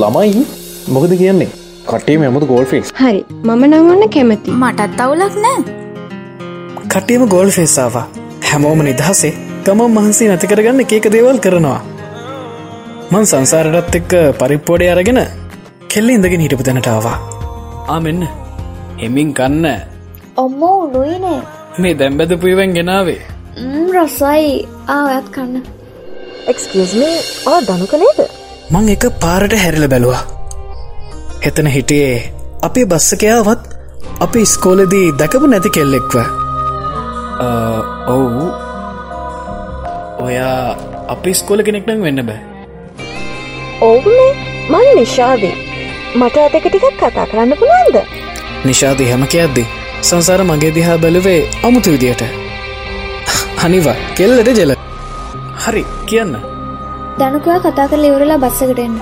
ළමයි මොකද කියන්නේ? කටේ මෙමුද ගෝල් ෆිස් හරි මම නංවන්න කැමති මටත් අවුලක් නෑ. කට්ටියම ගෝල් ෆේසාවා හැමෝම නිදහසේ තමන් මහන්සේ නැති කරගන්න එකක දේවල් කරනවා. මං සංසාරටත් එක්ක පරිප්පෝඩය අරගෙන කෙල්ල ඉඳගෙන හිටපු තැනටාවා ආ මෙන්න. හෙමින් කන්න. ඔම්මෝ උනුයිනේ මේ දැම්බැද පුයවෙන් ගෙනාවේ. රසයි. ආයත් කන්න. එක්ස්කස්මේ ඕ දනුක නේද මං එක පාරට හැරිල බැලවා. හෙතන හිටියේ අපේ බස්සකයාවත් අපි ස්කෝලදී දැකපු නැති කෙල්ලෙක්ව. ඔවු. ඔයා අපි ස්කෝල කෙනෙක්නම් වෙන්න බෑ. ඕවනේ මං නිශාදී මට අතක ටිකක් කතා කරන්න පුළුවන්ද? නිශාදී හැම කියද්දි සංසාර මගේ දිහා බැලුවේ අමුතු විදියට. හනිවා කෙල්ලට ජෙල. හරි කියන්න දනුකවා කතා කරල ඉවරලා බස්සකටෙන්න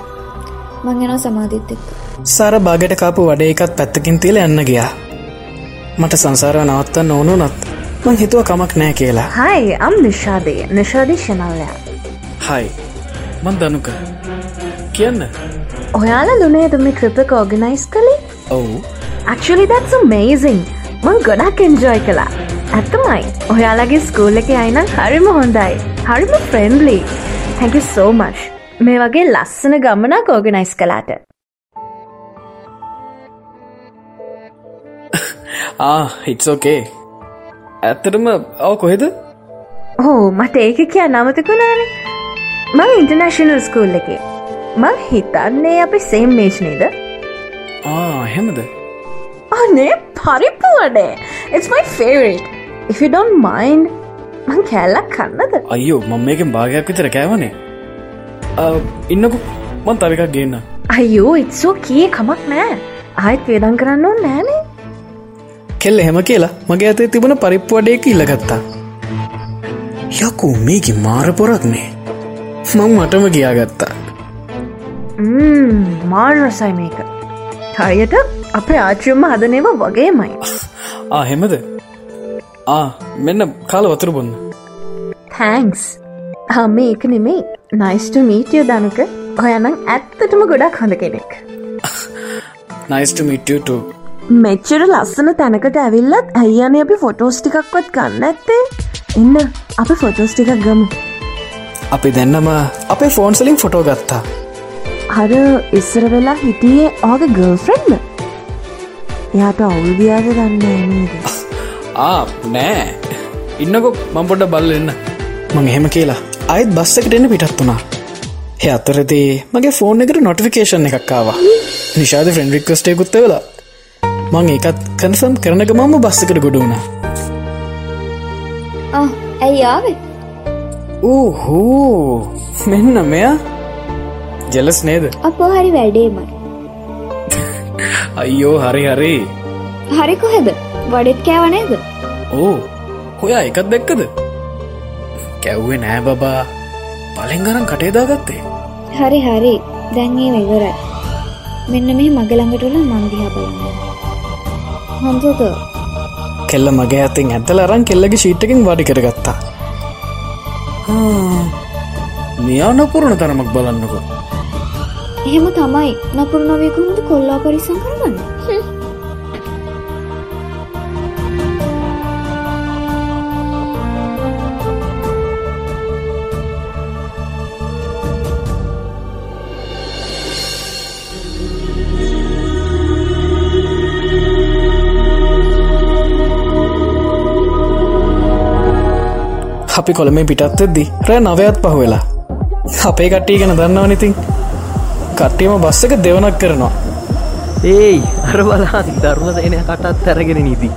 මං එනවා සමාධිත් එක්ක. සාර බාගට කාපු වඩ එකත් පැත්තකින් තියල යන්න ගියා. මට සංසාර නවත්තන්න ඕනු නත් මං හිතුව කමක් නෑ කියලා. හයි අම් නිශාදය නිශාදී ශනල්ලයා හයි මන් දනුක. කියන්න. ඔයාලා දුනේද මේ ක්‍රිපක ඕගනයිස් කළේ? ඔවු. Actually that's amazing. මං ගොඩක් එන්ජෝයි කලා ඇත්තමයි. ඔයාලගේ ස්කූල් එක අයිනම් හරිම හොඳයි. හරිම ෆ්‍රෙන්ඩලි හැකි සෝමච් මේ වගේ ලස්සන ගමනක් ඕගනයිස් කලාට හිට්සෝකේ ඇත්තටම ඔව කොහෙද? ඕ මට ඒක කිය නමතකුණානේ මං ඉන්ටර්නශනල් ස්කූල් එක. මං හිතන්නේ අපි සේම් මේෂ්නේද හෙමද අනේ පරිපුවනේ it's my favorite. If you don't mind මං කැල්ලක් කන්නද? අයියෝ මං මේකෙන් භාගයක් විතර කෑවනේ. ඉන්නකු. මන් තවිකක් ගන්න. අයෝ ඉත්සෝ කිය කමක් නෑ. ආයත් වේදන් කරන්න ඕ නෑනේ. කෙල්ල එහෙම කියලා මගේ ඇතේ තිබුණ පරිප්පුවඩයක ඉල්ලගත්තා යකු මේකි මාර පොරක්නේ මං මටම ගියාගත්තා මාර් රසයි මේක. හරියට අපේ ආච්චුම්ම හදනේව වගේමයි. ආහෙමද ආ මෙන්න කාල වතුර බොන්න. තැන්ක්ස් හම ඒක නෙමේ නයිස්ට මීටිය දනුක ඔයනම් ඇත්තටම ගොඩක් හොඳ කෙනෙක්. නයිස්ට මිටට මෙච්චර ලස්සන තැනකට ඇවිල්ලත් ඇයියන අපි ෆොටෝස් ටිකක්වත් ගන්න ඇත්තේ එන්න අපි ෆොටෝස් ටිකක් ගමු. අපි දෙන්නම අපේ ෆෝන්සලින් ෆොටෝ ගත්තා. හර ඉස්සර වෙලා හිටියේ ඕගේ ගර්ෆ්‍රෙන්ඩ යාට අවුල්දියාද දන්න නේද? ආ නෑ ඉන්නකො මං පොඩ්ඩ බල්ල එන්න. මං එහෙම කියලා. අයිත් බස්සකට එන්න පිටත් වුණා. හ අතරදේ මගේ ෆෝන් එකට නොටිෆිකේෂන් එකක්කාවා නිශාද ෆ්‍රෙන්ඩ් රික්වස්ටේකුත්ත වෙලා මං ඒකත් කන්ෆර්ම් කරනක මම බස්සකට ගොඩ වුණා. ඇයි ආවේ? ඌහෝ මෙන්න මෙයා? ජෙලස් නේද? අපෝ හරි වැඩේමයි. අයියෝ හරි හරි. හරි කොහෙද? වඩෙත් කෑවනේද ඕ හොයා එකත් දැක්කද? කැව්වේ නෑ බබා. පලෙන් ගරන් කටේදාගත්තේ හරි හරි. දැන්ගේ ඉවරයි මෙන්න මේ මගළඟටල මන්දිහා බලන්න. හොඳද කෙල්ල මගේ ඇතින් ඇත්තල අරන් කෙල්ලගේ ශීට්ටකින් වඩි කරගත්තා. නියානපුරණ තරමක් බලන්නකො. එහෙම තමයි. නපුරු නොවයකුමුද කොල්ලා පරිසං කරගන්න අපි කොළමේ පිටත්වෙද්දි රෑ නවයත් පහ වෙලා. අපේ කට්ටිය ගැන දන්නවනිතින් කට්ටියම බස්සක දෙවනක් කරනවා. ඒයි අර බලාති දරුණ සේනය කටත් ඇරගෙන නීති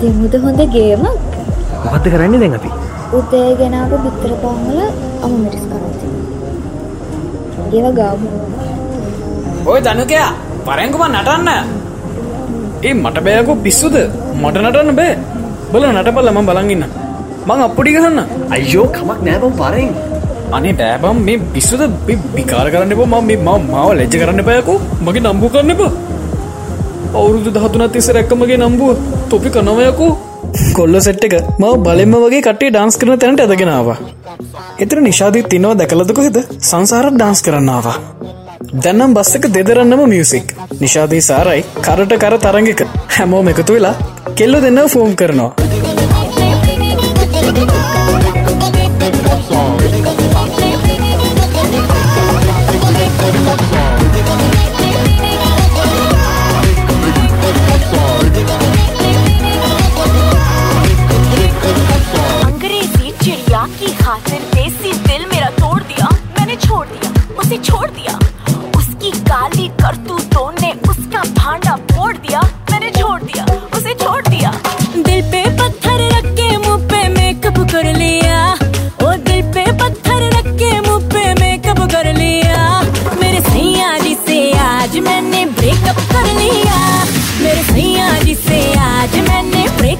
දෙමුද හොඳ ගේම මොකද කරන්නේ දැන් අපි? උදේ ගෙනාව බිත්තර පාමල අම මිරිස් කරති ඒව ගාමු. ඔය දනුකයා පරැංකුම නටන්න. ඒ මට බෑකු පිස්සුද? මට නටන්න බෑ. බල නටපල්ල ම බලගන්න මං අපපුඩි ගහන්න. අයෝ කමක් නෑබම් පරෙන්. අනේ බෑබම් මේ පිස්සුද විකාර කරන්න එප. ම මේ ම මාව ලෙජ්ජ කරන්න බෑකු මගේ නම්බු කරන්න එප. අවුරුදු දහතුනත් තිස්ස රැක්කමගේ නම්බුව තොපි කනවයකු කොල්ල සෙට් එක මව බලෙම වගේ කටේ ඩාන්ස් කරන තැනට ඇදගෙනවා එතර නිශාදී තිනව දැකලදක හිද සංසාරත් ඩාන්ස් කරන්නවා දැන්නම් බස්සක දෙදරන්නම මියසික් නිශාදී සාරයි කරට කර තරගක හැමෝම එකතු වෙලා කෙල්ල දෙන්න ෆෝම් කරනවා Thank you.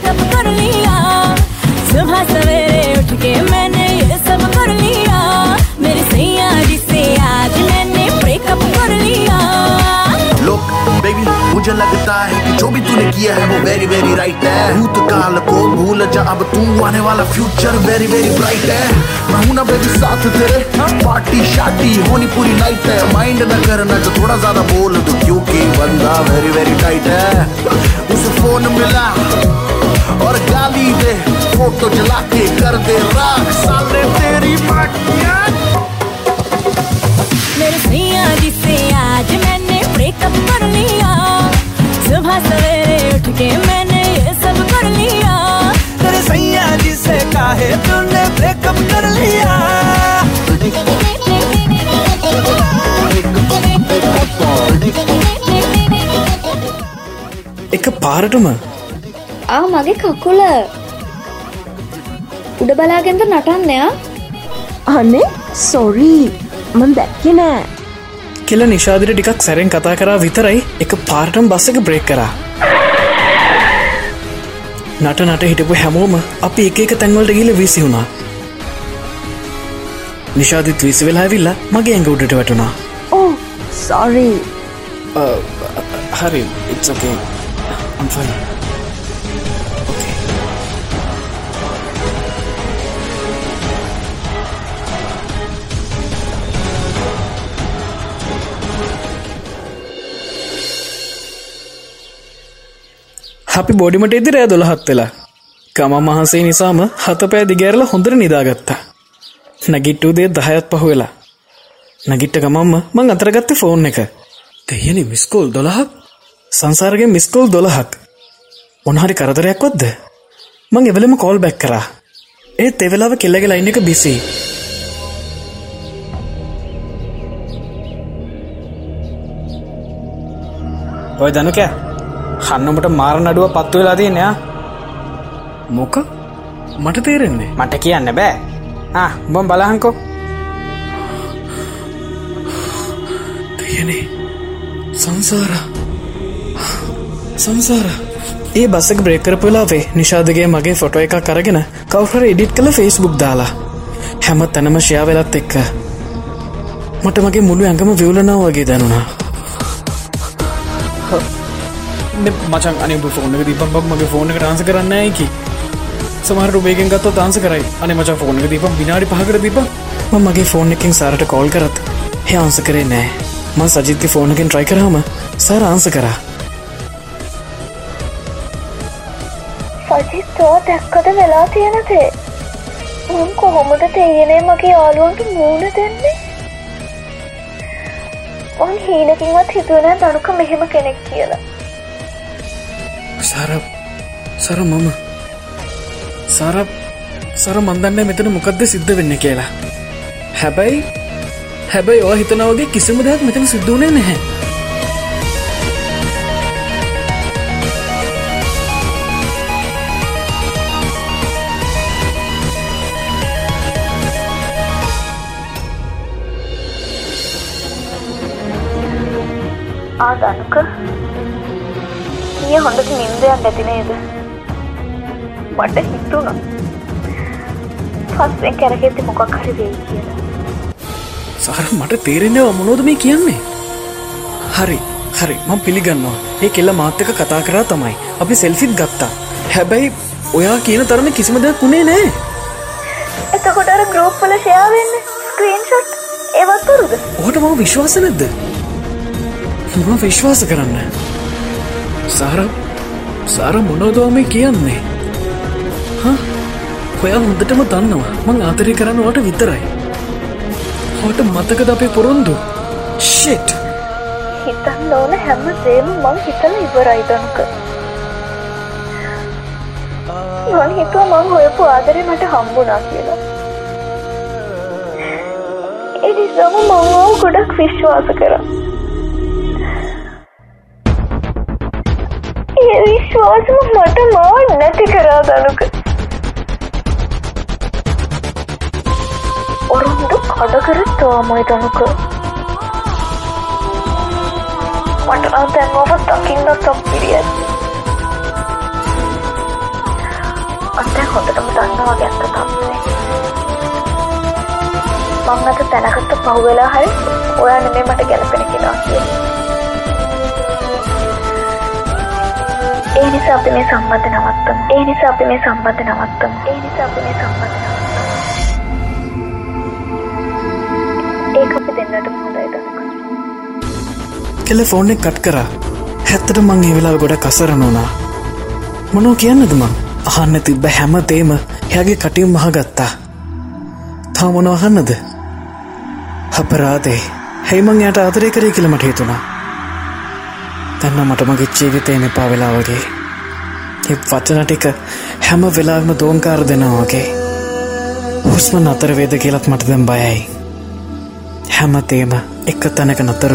ब्रेकअप कर लिया। सुबह सवेरे उठ के मैंने ये सब कर लिया। मेरे सैया जी से आज मैंने ब्रेकअप कर लिया। लुक बेबी मुझे लगता है कि जो भी तूने किया है वो वेरी वेरी राइट है। भूतकाल को भूल जा, अब तू आने वाला फ्यूचर वेरी वेरी ब्राइट है। मैं हूँ ना बेबी साथ तेरे। पार्टी शादी होनी पूरी नाइट है। माइंड न करना जो थोड़ा ज़्यादा बोल दो। क्योंकि बंदा वेरी वेरी टाइट है। उसे फ़ोन मिला। और गाली दे फोटो जला के कर दे राख साले तेरी पार्टियां मेरे सैया जी से आज मैंने ब्रेकअप कर लिया सुबह सवेरे उठ के मैंने ये सब कर लिया तेरे सैया जी से काहे तूने ब्रेकअप कर लिया එක පාරටම ආ මගේ කකුල. උඩ බලාගෙන්ද නටන්නයා අනේ සොරී මන් දැක්කෙ නෑ. කෙල නිශාදිට ටිකක් සැරෙන් කතා කරා විතරයි එක පාරටම් බස්ස එක බ්‍රේක් කරා. නට නට හිටපු හැමෝම අපි එක එක තැන්වලට ගිල විසි වුණා. නිශාදිත් විසි වෙලා විල්ලා මගේ ඇඟ උඩට වැටුණා. ඕ සොරී හරි it's okay අපි බොඩිමට ඉදි රෑ දොළහත් වෙලා. ගම මහන්සේ නිසාම හතපෑ දිගෑරල හොඳර නිදාගත්තා. නැගිට්ටූ දේ දහයත් පහු වෙලා. නැගිට්ට ගමම්ම මං අතරගත්ත ෆෝන් එක. දෙයනි මිස්කෝල් දොළහක්? සංසාරගේ මිස්කෝල් දොළහක්. මොනහරි කරදරයක්වත්ද? මං එවලම කෝල් බැක් කරා. ඒත් එවෙලාව කෙල්ලගේ ලයින් එක බිසි ඔය දනුකෑ හන්නමට මාර නඩුව පත්තු වෙලා තියනයා මොක? මට තේරෙන්නේ. මට කියන්න බෑ. ආ බොම් බලහන්කෝ තියෙනේ සංසාර. සංසාර. ඒ බස්සක බ්‍රේකරපුලාවේ නිශාදගේ මගේ ෆොටෝ එක කරගෙන කවුහර එඩිට් කළ ෆෙස්බුක් දාලා. හැම තැනම ෂයා වෙලත් එක්ක. මට මගේ මුළු ඇඟම විවලනාව වගේ දැනුණා මචන් අනි ෆෝන දීපක් මගේ ෆෝන එක ටාන්ස කරන්න ඇකි සමහර රුබේගෙන් ගත්ත තාන්ස කරයි. අන මච ෆෝන එක දීපක් විනාඩි පහකට දීප ම මගේ ෆෝන් එකින් සාරට කෝල් කරත් හ ආන්ස කරේ නෑ මන් සජිත්ති ෆෝනකින් ට්‍රයි කරහම සාර ආන්ස කරා. සජිත්තෝ දැක්කද වෙලා තියෙනතේ මං කොහොමද තේයනේ මගේ යාලුවන්ට මූුණ දෙන්නේ? මං හීනකින්වත් හිතුවන දනුක මෙහෙම කෙනෙක් කියලා. සර සර මම. සර සර මන්දන්න මෙතන මොකක්ද සිද්ධ වෙන්න කියලා. හැබැයි හැබැයි ඔ හිතනවගේ කිසිම දෙයක් මෙතන සිද්ධුවනේ නැහැ. ආ දනුක ඊය හොඳට නින්දයක් ඇති නේද මට හිතුණා පස්සෙන් කැරකෙත්ති මොකක් හරි වෙයි කියලා සහර මට තේරෙනවා මොනෝද මේ කියන්නේ හරි හරි මං පිළිගන්නවා ඒ කෙල්ල මාත්‍යක කතා කරා තමයි අපි සෙල්ෆිත් ගත්තා හැබැයි ඔයා කියන තරම කිසිම දෙයක් වුණේ නෑ එතකොට අර ගෲප් වල ෂෙයා වෙන්නේ ස්ක්‍රීන්ෂොට් ඒවත් බොරුද ඔහට මම විශ්වාස නැද්ද මම විශ්වාස කරන්න සාර සාර මොනෝදවා මේ කියන්නේ? ඔයා හොඳටම දන්නවා. මං ආතරය කරන්නවට විතරයි. හොට මතකද අපේ පොරොන්දු? ෂෙට් හිතන්න ඕන හැම දේම මං හිතල ඉවරයි දනුක. මං හිතුව මං හොයපු ආදරය මට හම්බුනා කියලා. එනිසාම මංවාව ගොඩක් විශ්වාස කර. විශ්වාසම මට මාව නැති කරා දනුක. ඔරුන්දු කඩකරත්වාමයි දනුක. මට නම් දැන් ඔබ දකින්න තම්පිරිය අත්තැ හොඳටම දන්නවා ගැත්ත තත්වේ මං අත තැනකට පහුවෙලා හරි ඔයා නෙමේ මට ගැලපෙන කෙනා කිය ඒ නිසා අපි මේ සම්බන්ධ නවත්තම. ඒ නිසා අපි මේ සම්බන්ධ නවත්තම. ඒ නිසා අපි මේ සම්බන්ධ නවත්තම. ඒක අපි දෙන්නට හොඳයි දනුක කෙල ෆෝන් එක කට් කරා. හැත්තට මං ඒ වෙලාව ගොඩ කසරන වුණා. මොනෝ කියන්නද මං? අහන්න තිබ්බ හැම තේම එයාගේ කටින් මහගත්තා. තා මොනව අහන්නද? අපරාදේ හැයිමං යට ආදරය කරේ කියලමට හිතුණා. තන්න මට මගේ ජීවිතයෙන් එපා වෙලා වගේ. එ වචන ටික හැම වෙලාම දෝංකාර දෙනවා වගේ. හුස්ම නතර වේද කියලත් මට දැම් බයයි. හැමතේම එක තැනක නතර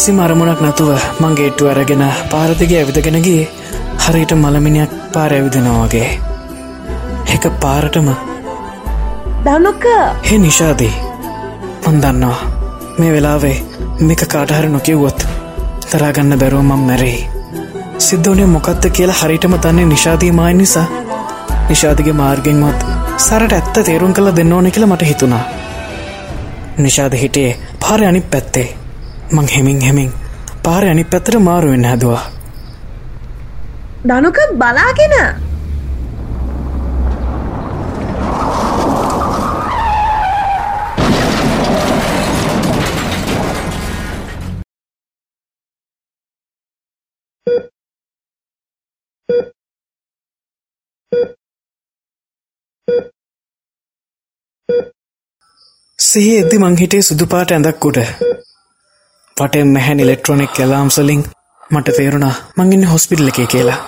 වුණා වගේ කිසි මරමුණක් නැතුව මංගේට්ටු අරගෙන පාරදිගේ ඇවිදගෙනගේ හරිට මළමිනියක් පාර ඇවිදෙනවාගේ එක පාරටම දනුක හෙ නිශාදී මන්දන්නවා මේ වෙලාවේ මේක කාටහර නොකිව්වොත් තරාගන්න බැරුව මං මැරෙයි. සිද්ධවනේ මොකක්ද කියලා හරිටම තන්නේ නිශාදී මයි නිසා. නිශාදිගේ මාර්ගෙන්වත් සරට ඇත්ත තේරුම් කළ දෙන්න ඕනෙ කියලා මට හිතුණා. නිශාද හිටියේ පාර අනි පැත්තේ මං හෙමින් හෙමින් පාර අනි පැත්තර මාරුවෙන් හැදවා. දනුක බලාගෙන. සිහි එද්දි මං හිටේ සුදුපාට ඇඳක් උඩ පටෙන් මැහැන් ඉලෙක්ට්‍රොනික් කලාම්සලින් මට තේරුණා මංගන්න හොස්පිටල් එකේ කියලා.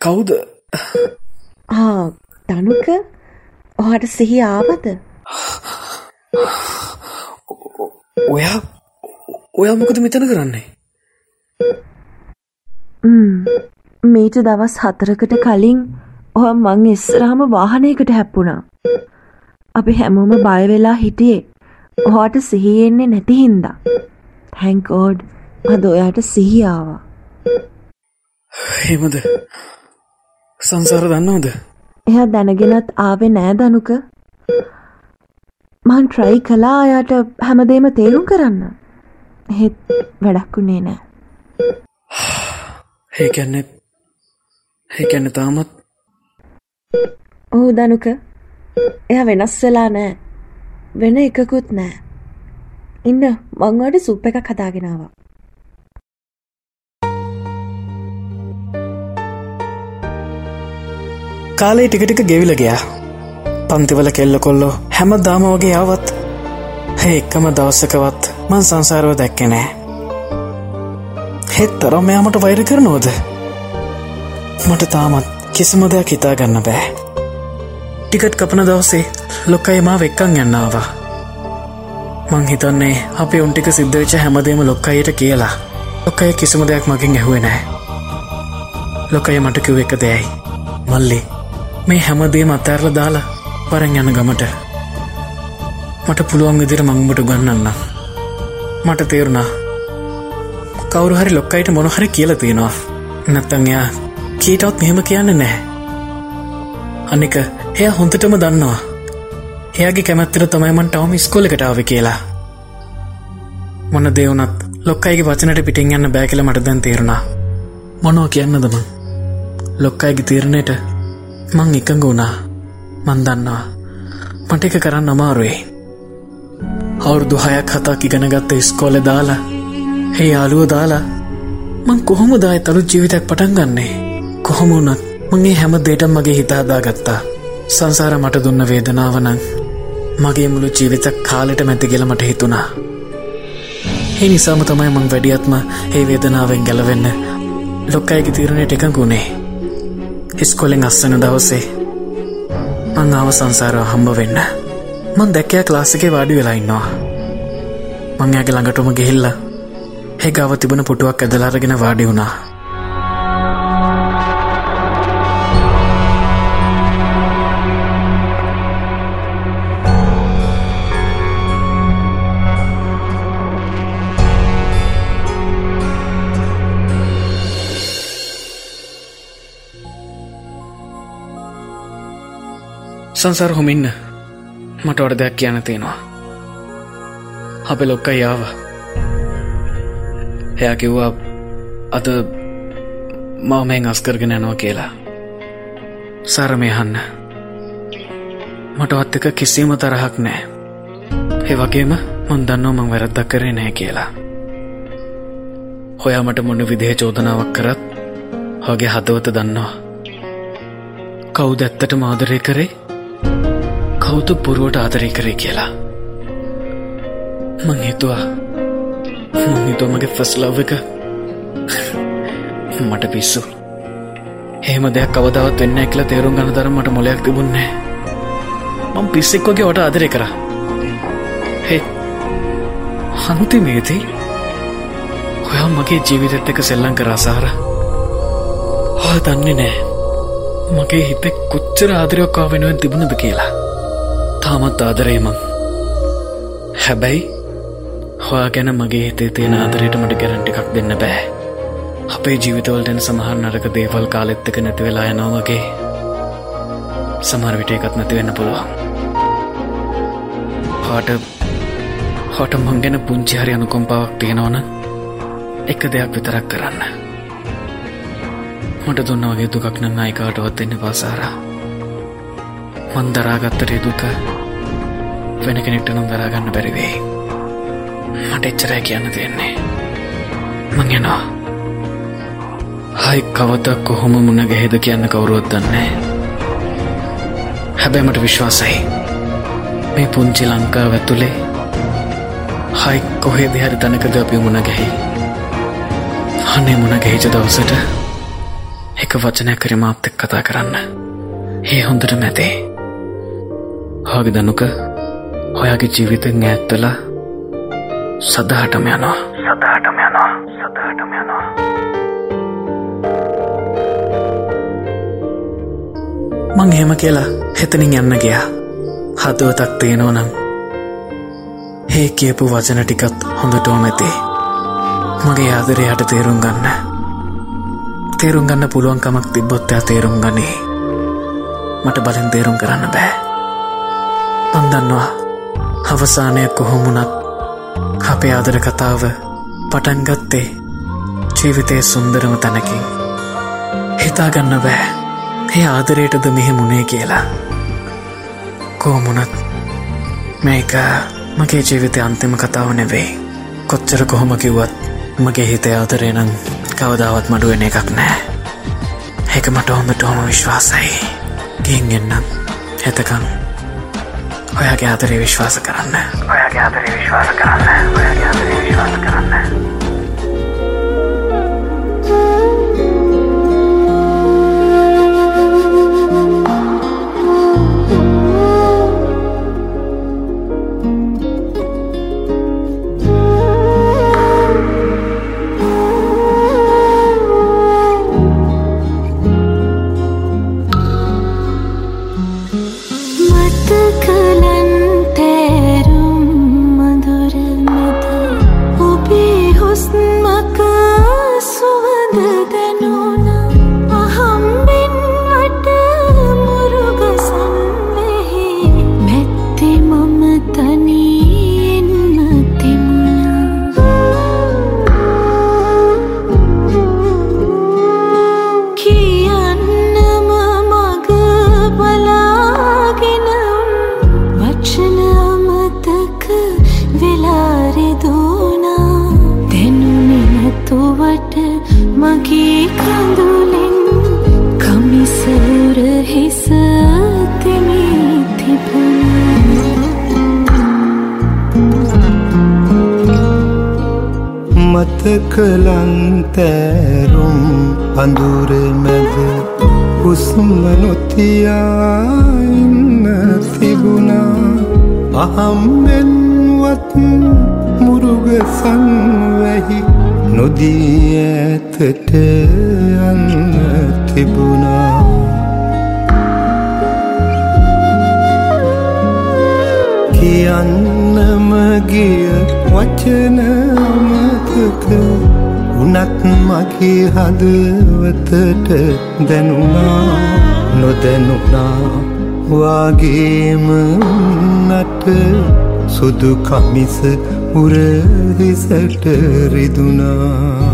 කවුද ආ දනුක ඔහට සිහි ආවද? ඔයා ඔයා මොකද මෙතන කරන්නේ? මීට දවස් හතරකට කලින් ඔහ මං ඉස්සරහම වාහනයකට හැප්පුණා. අපි හැමෝම බයවෙලා හිටියේ ඔහට සිහියෙන්නේ නැති හින්දා. හැංකෝඩ් අද ඔයාට සිහියාවා හෙමද සංසාර දන්නවද එයා දැනගෙනත් ආවෙ නෑ දනුක. මන් ට්‍රයි කලා අයාට හැමදේම තේරුම් කරන්න. හෙත් වැඩක්කුණේ නෑ. ඒකැන්නෙ ඒකැන්න තාමත් ඔහු දනුක. එය වෙනස් වෙලා නෑ. වෙන එකකුත් නෑ. ඉන්න මංවට සුප් එකක් හදාගෙනවා කාලේ ටිකටික ගෙවිල ගයා. පන්තිවල කෙල්ල කොල්ලෝ හැම දාම වගේ ආවත් හැ එක්කම දවස්සකවත් මන් සංසාරව දැක්කෙ නෑ. හෙත් තරම් මෙයාමට වෛර කරනෝද මට තාමත් කිසිම දෙයක් හිතා ගන්න බෑ. ටිකට් කපන දවසේ ලොක්කයි මා වෙක්කං යන්නාවා මං හිතන්නේ අපේ උන්ටික සිද්ධවෙච්ච හැමදේම ලොක්කයට කියලා. ලොක්කය කිසිම දෙයක් මගින් ඇහුවේ නෑ. ලොකය මට කිව් එක දෙයයි. මල්ලි මේ හැමදේ මතඇරල දාලා පරෙන් යන ගමට. මට පුළුවන් විදිර මංගුමට ගන්නන්න මට තේරුණා. කවරු හරි ලොක්කයිට මොනහරි කියල තියෙනවා. නැත්තං එයා කීටවත් මෙහෙම කියන්න නෑ අනික එය හොඳටම දන්නවා. එයාගේ කැමැත්තර තමයිමන් ටවම ස්කොල කටාව කියලා. මොන දෙවනත් ලොක්කයිගේ වචනට පිටින් යන්න බෑ කියල මට දැන් තේරුණා. මොනෝ කියන්නදම ලොක්කයිගේ තීරණයට මං එකඟ වුණා. මන් දන්නවා. මට එක කරන්න අමාරුවේ. අවුරුදු හයක් හතක් ඉගෙනගත්ත ස්කෝල දාලා හේ යාලුව දාලා මං කොහොම දාය තලු ජීවිතයක් පටන් ගන්නේ? කොහොම වුනත් මගේ හැම දේට මගේ හිතාදා ගත්තා සංසාර මට දුන්න වේදනාවනං මගේ මුළු ජීවිතක් කාලෙට මැති කියල මට හිතුණා. ඒ නිසාම තමයි මං වැඩියත්ම ඒ වේදනාවෙන් ගැලවෙන්න ලොක්කයිගේ තීරණයට එකකුණේ ඉස්කොලෙන් අස්සන දවසේ මං ආව සංසාරව හම්බ වෙන්න. මං දැක්කෑ ක්ලාසිකේ වාඩි වෙලා ඉන්නවා. මං ඇගේ ළඟටම ගෙහිල්ල ඒ ගාව තිබන පුටුවක් ඇදලාරගෙන වාඩි වුණා. සංසාර හොමින්න මට වඩ දෙයක් කියන්න තියෙනවා. අපේ ලොක්ක යාව එයා කිව්වා අද මවමෙන් අස්කරගෙන යනවා කියලා. සරමය හන්න මටවත් එක කිසිම තරහක් නෑ ඒ වගේම මොන් දන්නෝ මං වැරද්දක් කරේ නෑ කියලා. හොයා මට මොන්න විදිහ චෝදනාවක් කරත් හගේ හදවත දන්නවා. කවුද ඇත්තට මාදරය කරේ? කවුතු පුරුවට ආදරය කරේ කියලා. මං හිතුවා මං හිතුව මගේ ෆස් ලව් එක. මට පිස්සු. එහෙම දෙයක් කවදාවත් වෙන්න එක්ල තේරුම් ගන්න තරම් මට මොලයක් තිබුන්නේ මං පිස්සෙක් වගේ වට ආදරය කර. හේ හන්තිමේදී ඔයා මගේ ජීවිතත් එක සෙල්ලං කර අසාර ඔය දන්නේ නෑ මගේ හිත කොච්චර ආදරයක්කා වෙනුවෙන් තිබුණද කියලා. තාමත් ආදරේමං. හැබැයි හොයා ගැන මගේ හිතේ තියෙන ආදරයට මට ගැරන්ට එකක් දෙන්න බෑ. අපේ ජීවිතවලටෙන් සමහර නරක දේවල් කාලෙත්තක නැති වෙලා යනවාගේ සමහර විට එකත් නැති වෙන්න පුළුවන්. හාට හොට මං ගැන පුංචි හරි අනුකොම්පාවක් තියෙනවන එක දෙයක් විතරක් කරන්න. මට දුන්න වගේ දුකක් නම් අයිකාටවත් දෙන්න පාසාරා මන්දරාගත්තටේ දුක වෙන කෙනෙක්ට නම් දරාගන්න බැරිවේ මට එච්චරයි කියන්න තියෙන්නේ. මං යනවා. හයි කවතක් කොහොම මුණ ගැහෙද කියන්න කවුරුවත් දන්නේ හැබැමට විශ්වාසයි. මේ පුංචි ලංකාව ඇතුළේ හයි කොහේ දෙහරි තනකද අපි මුණ ගැහි. අනේ මුණ ගැහිච දවසට එක වචනය කරමාත් එක් කතා කරන්න. ඒ හොඳට මැතේ හාගි දනුක ඔයාගේ ජීවිතෙන් ඇත්තලා සදහටම යනවා. සදහටම යනවා. සදහටම යනවා. මං එහෙම කියලා හෙතනින් යන්න ගියා. හදවතක් තියෙනවනම් ඒ කියපු වචන ටිකත් හොඳටෝම ඇතේ. මගේ ආදරේ හට තේරුම් ගන්න. තේරුම් ගන්න පුළුවන්කමක් තිබ්බොත්තයා තේරුම් ගනේ. මට බලෙන් තේරුම් කරන්න බෑ. පන්දන්නවා අවසානයක් කොහොමුණත් අපේ ආදර කතාව පටන්ගත්තේ ජීවිතය සුන්දරම තැනකින්. හිතාගන්න බෑ. ඒ ආදරයටද මෙහෙමුණේ කියලා. කෝමුණත් මේක මගේ ජීවිතය අන්තිම කතාව නෙවෙයි. කොච්චර කොහොම කිව්වත් මගේ හිත ආදරේනම් කවදාවත් මඩුවෙන එකක් නෑ. ඒක මට හොඳට හොම විශ්වාසයි. ගින් එන්නම්. එතකම් ඔයාගේ ආදරේ විශ්වාස කරන්න. ඔයාගේ ආදරේ විශ්වාස කරන්න. ඔයාගේ ආදරේ විශ්වාස කරන්න. වෙලාරෙ දුනා. දැනුනෙ නැතුවට මගේ කඳුලෙන් කමිසර හිස තෙමි මතකලන්තැරුම් අඳුර මැද හුස්ම නොතියා ඉන්න තිබුණා. අහම්බෙන් අහම්බෙන්වත් මුරුග සංවැහි නොදී ඇතට යන්න තිබුණා. කියන්නම ගිය වචන මතක උනත් මගේ හදවතට දැනුණා. නොදැනුණා. වාගේම නට සුදු කමිස උරහිසට රිදුනා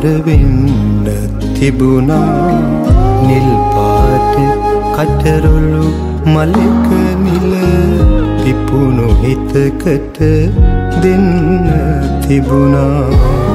පරවෙන්න තිබුණා. නිල්පාට කටරොලු මලක නිල පිපුුණු හිතකට දෙන්න තිබුණා.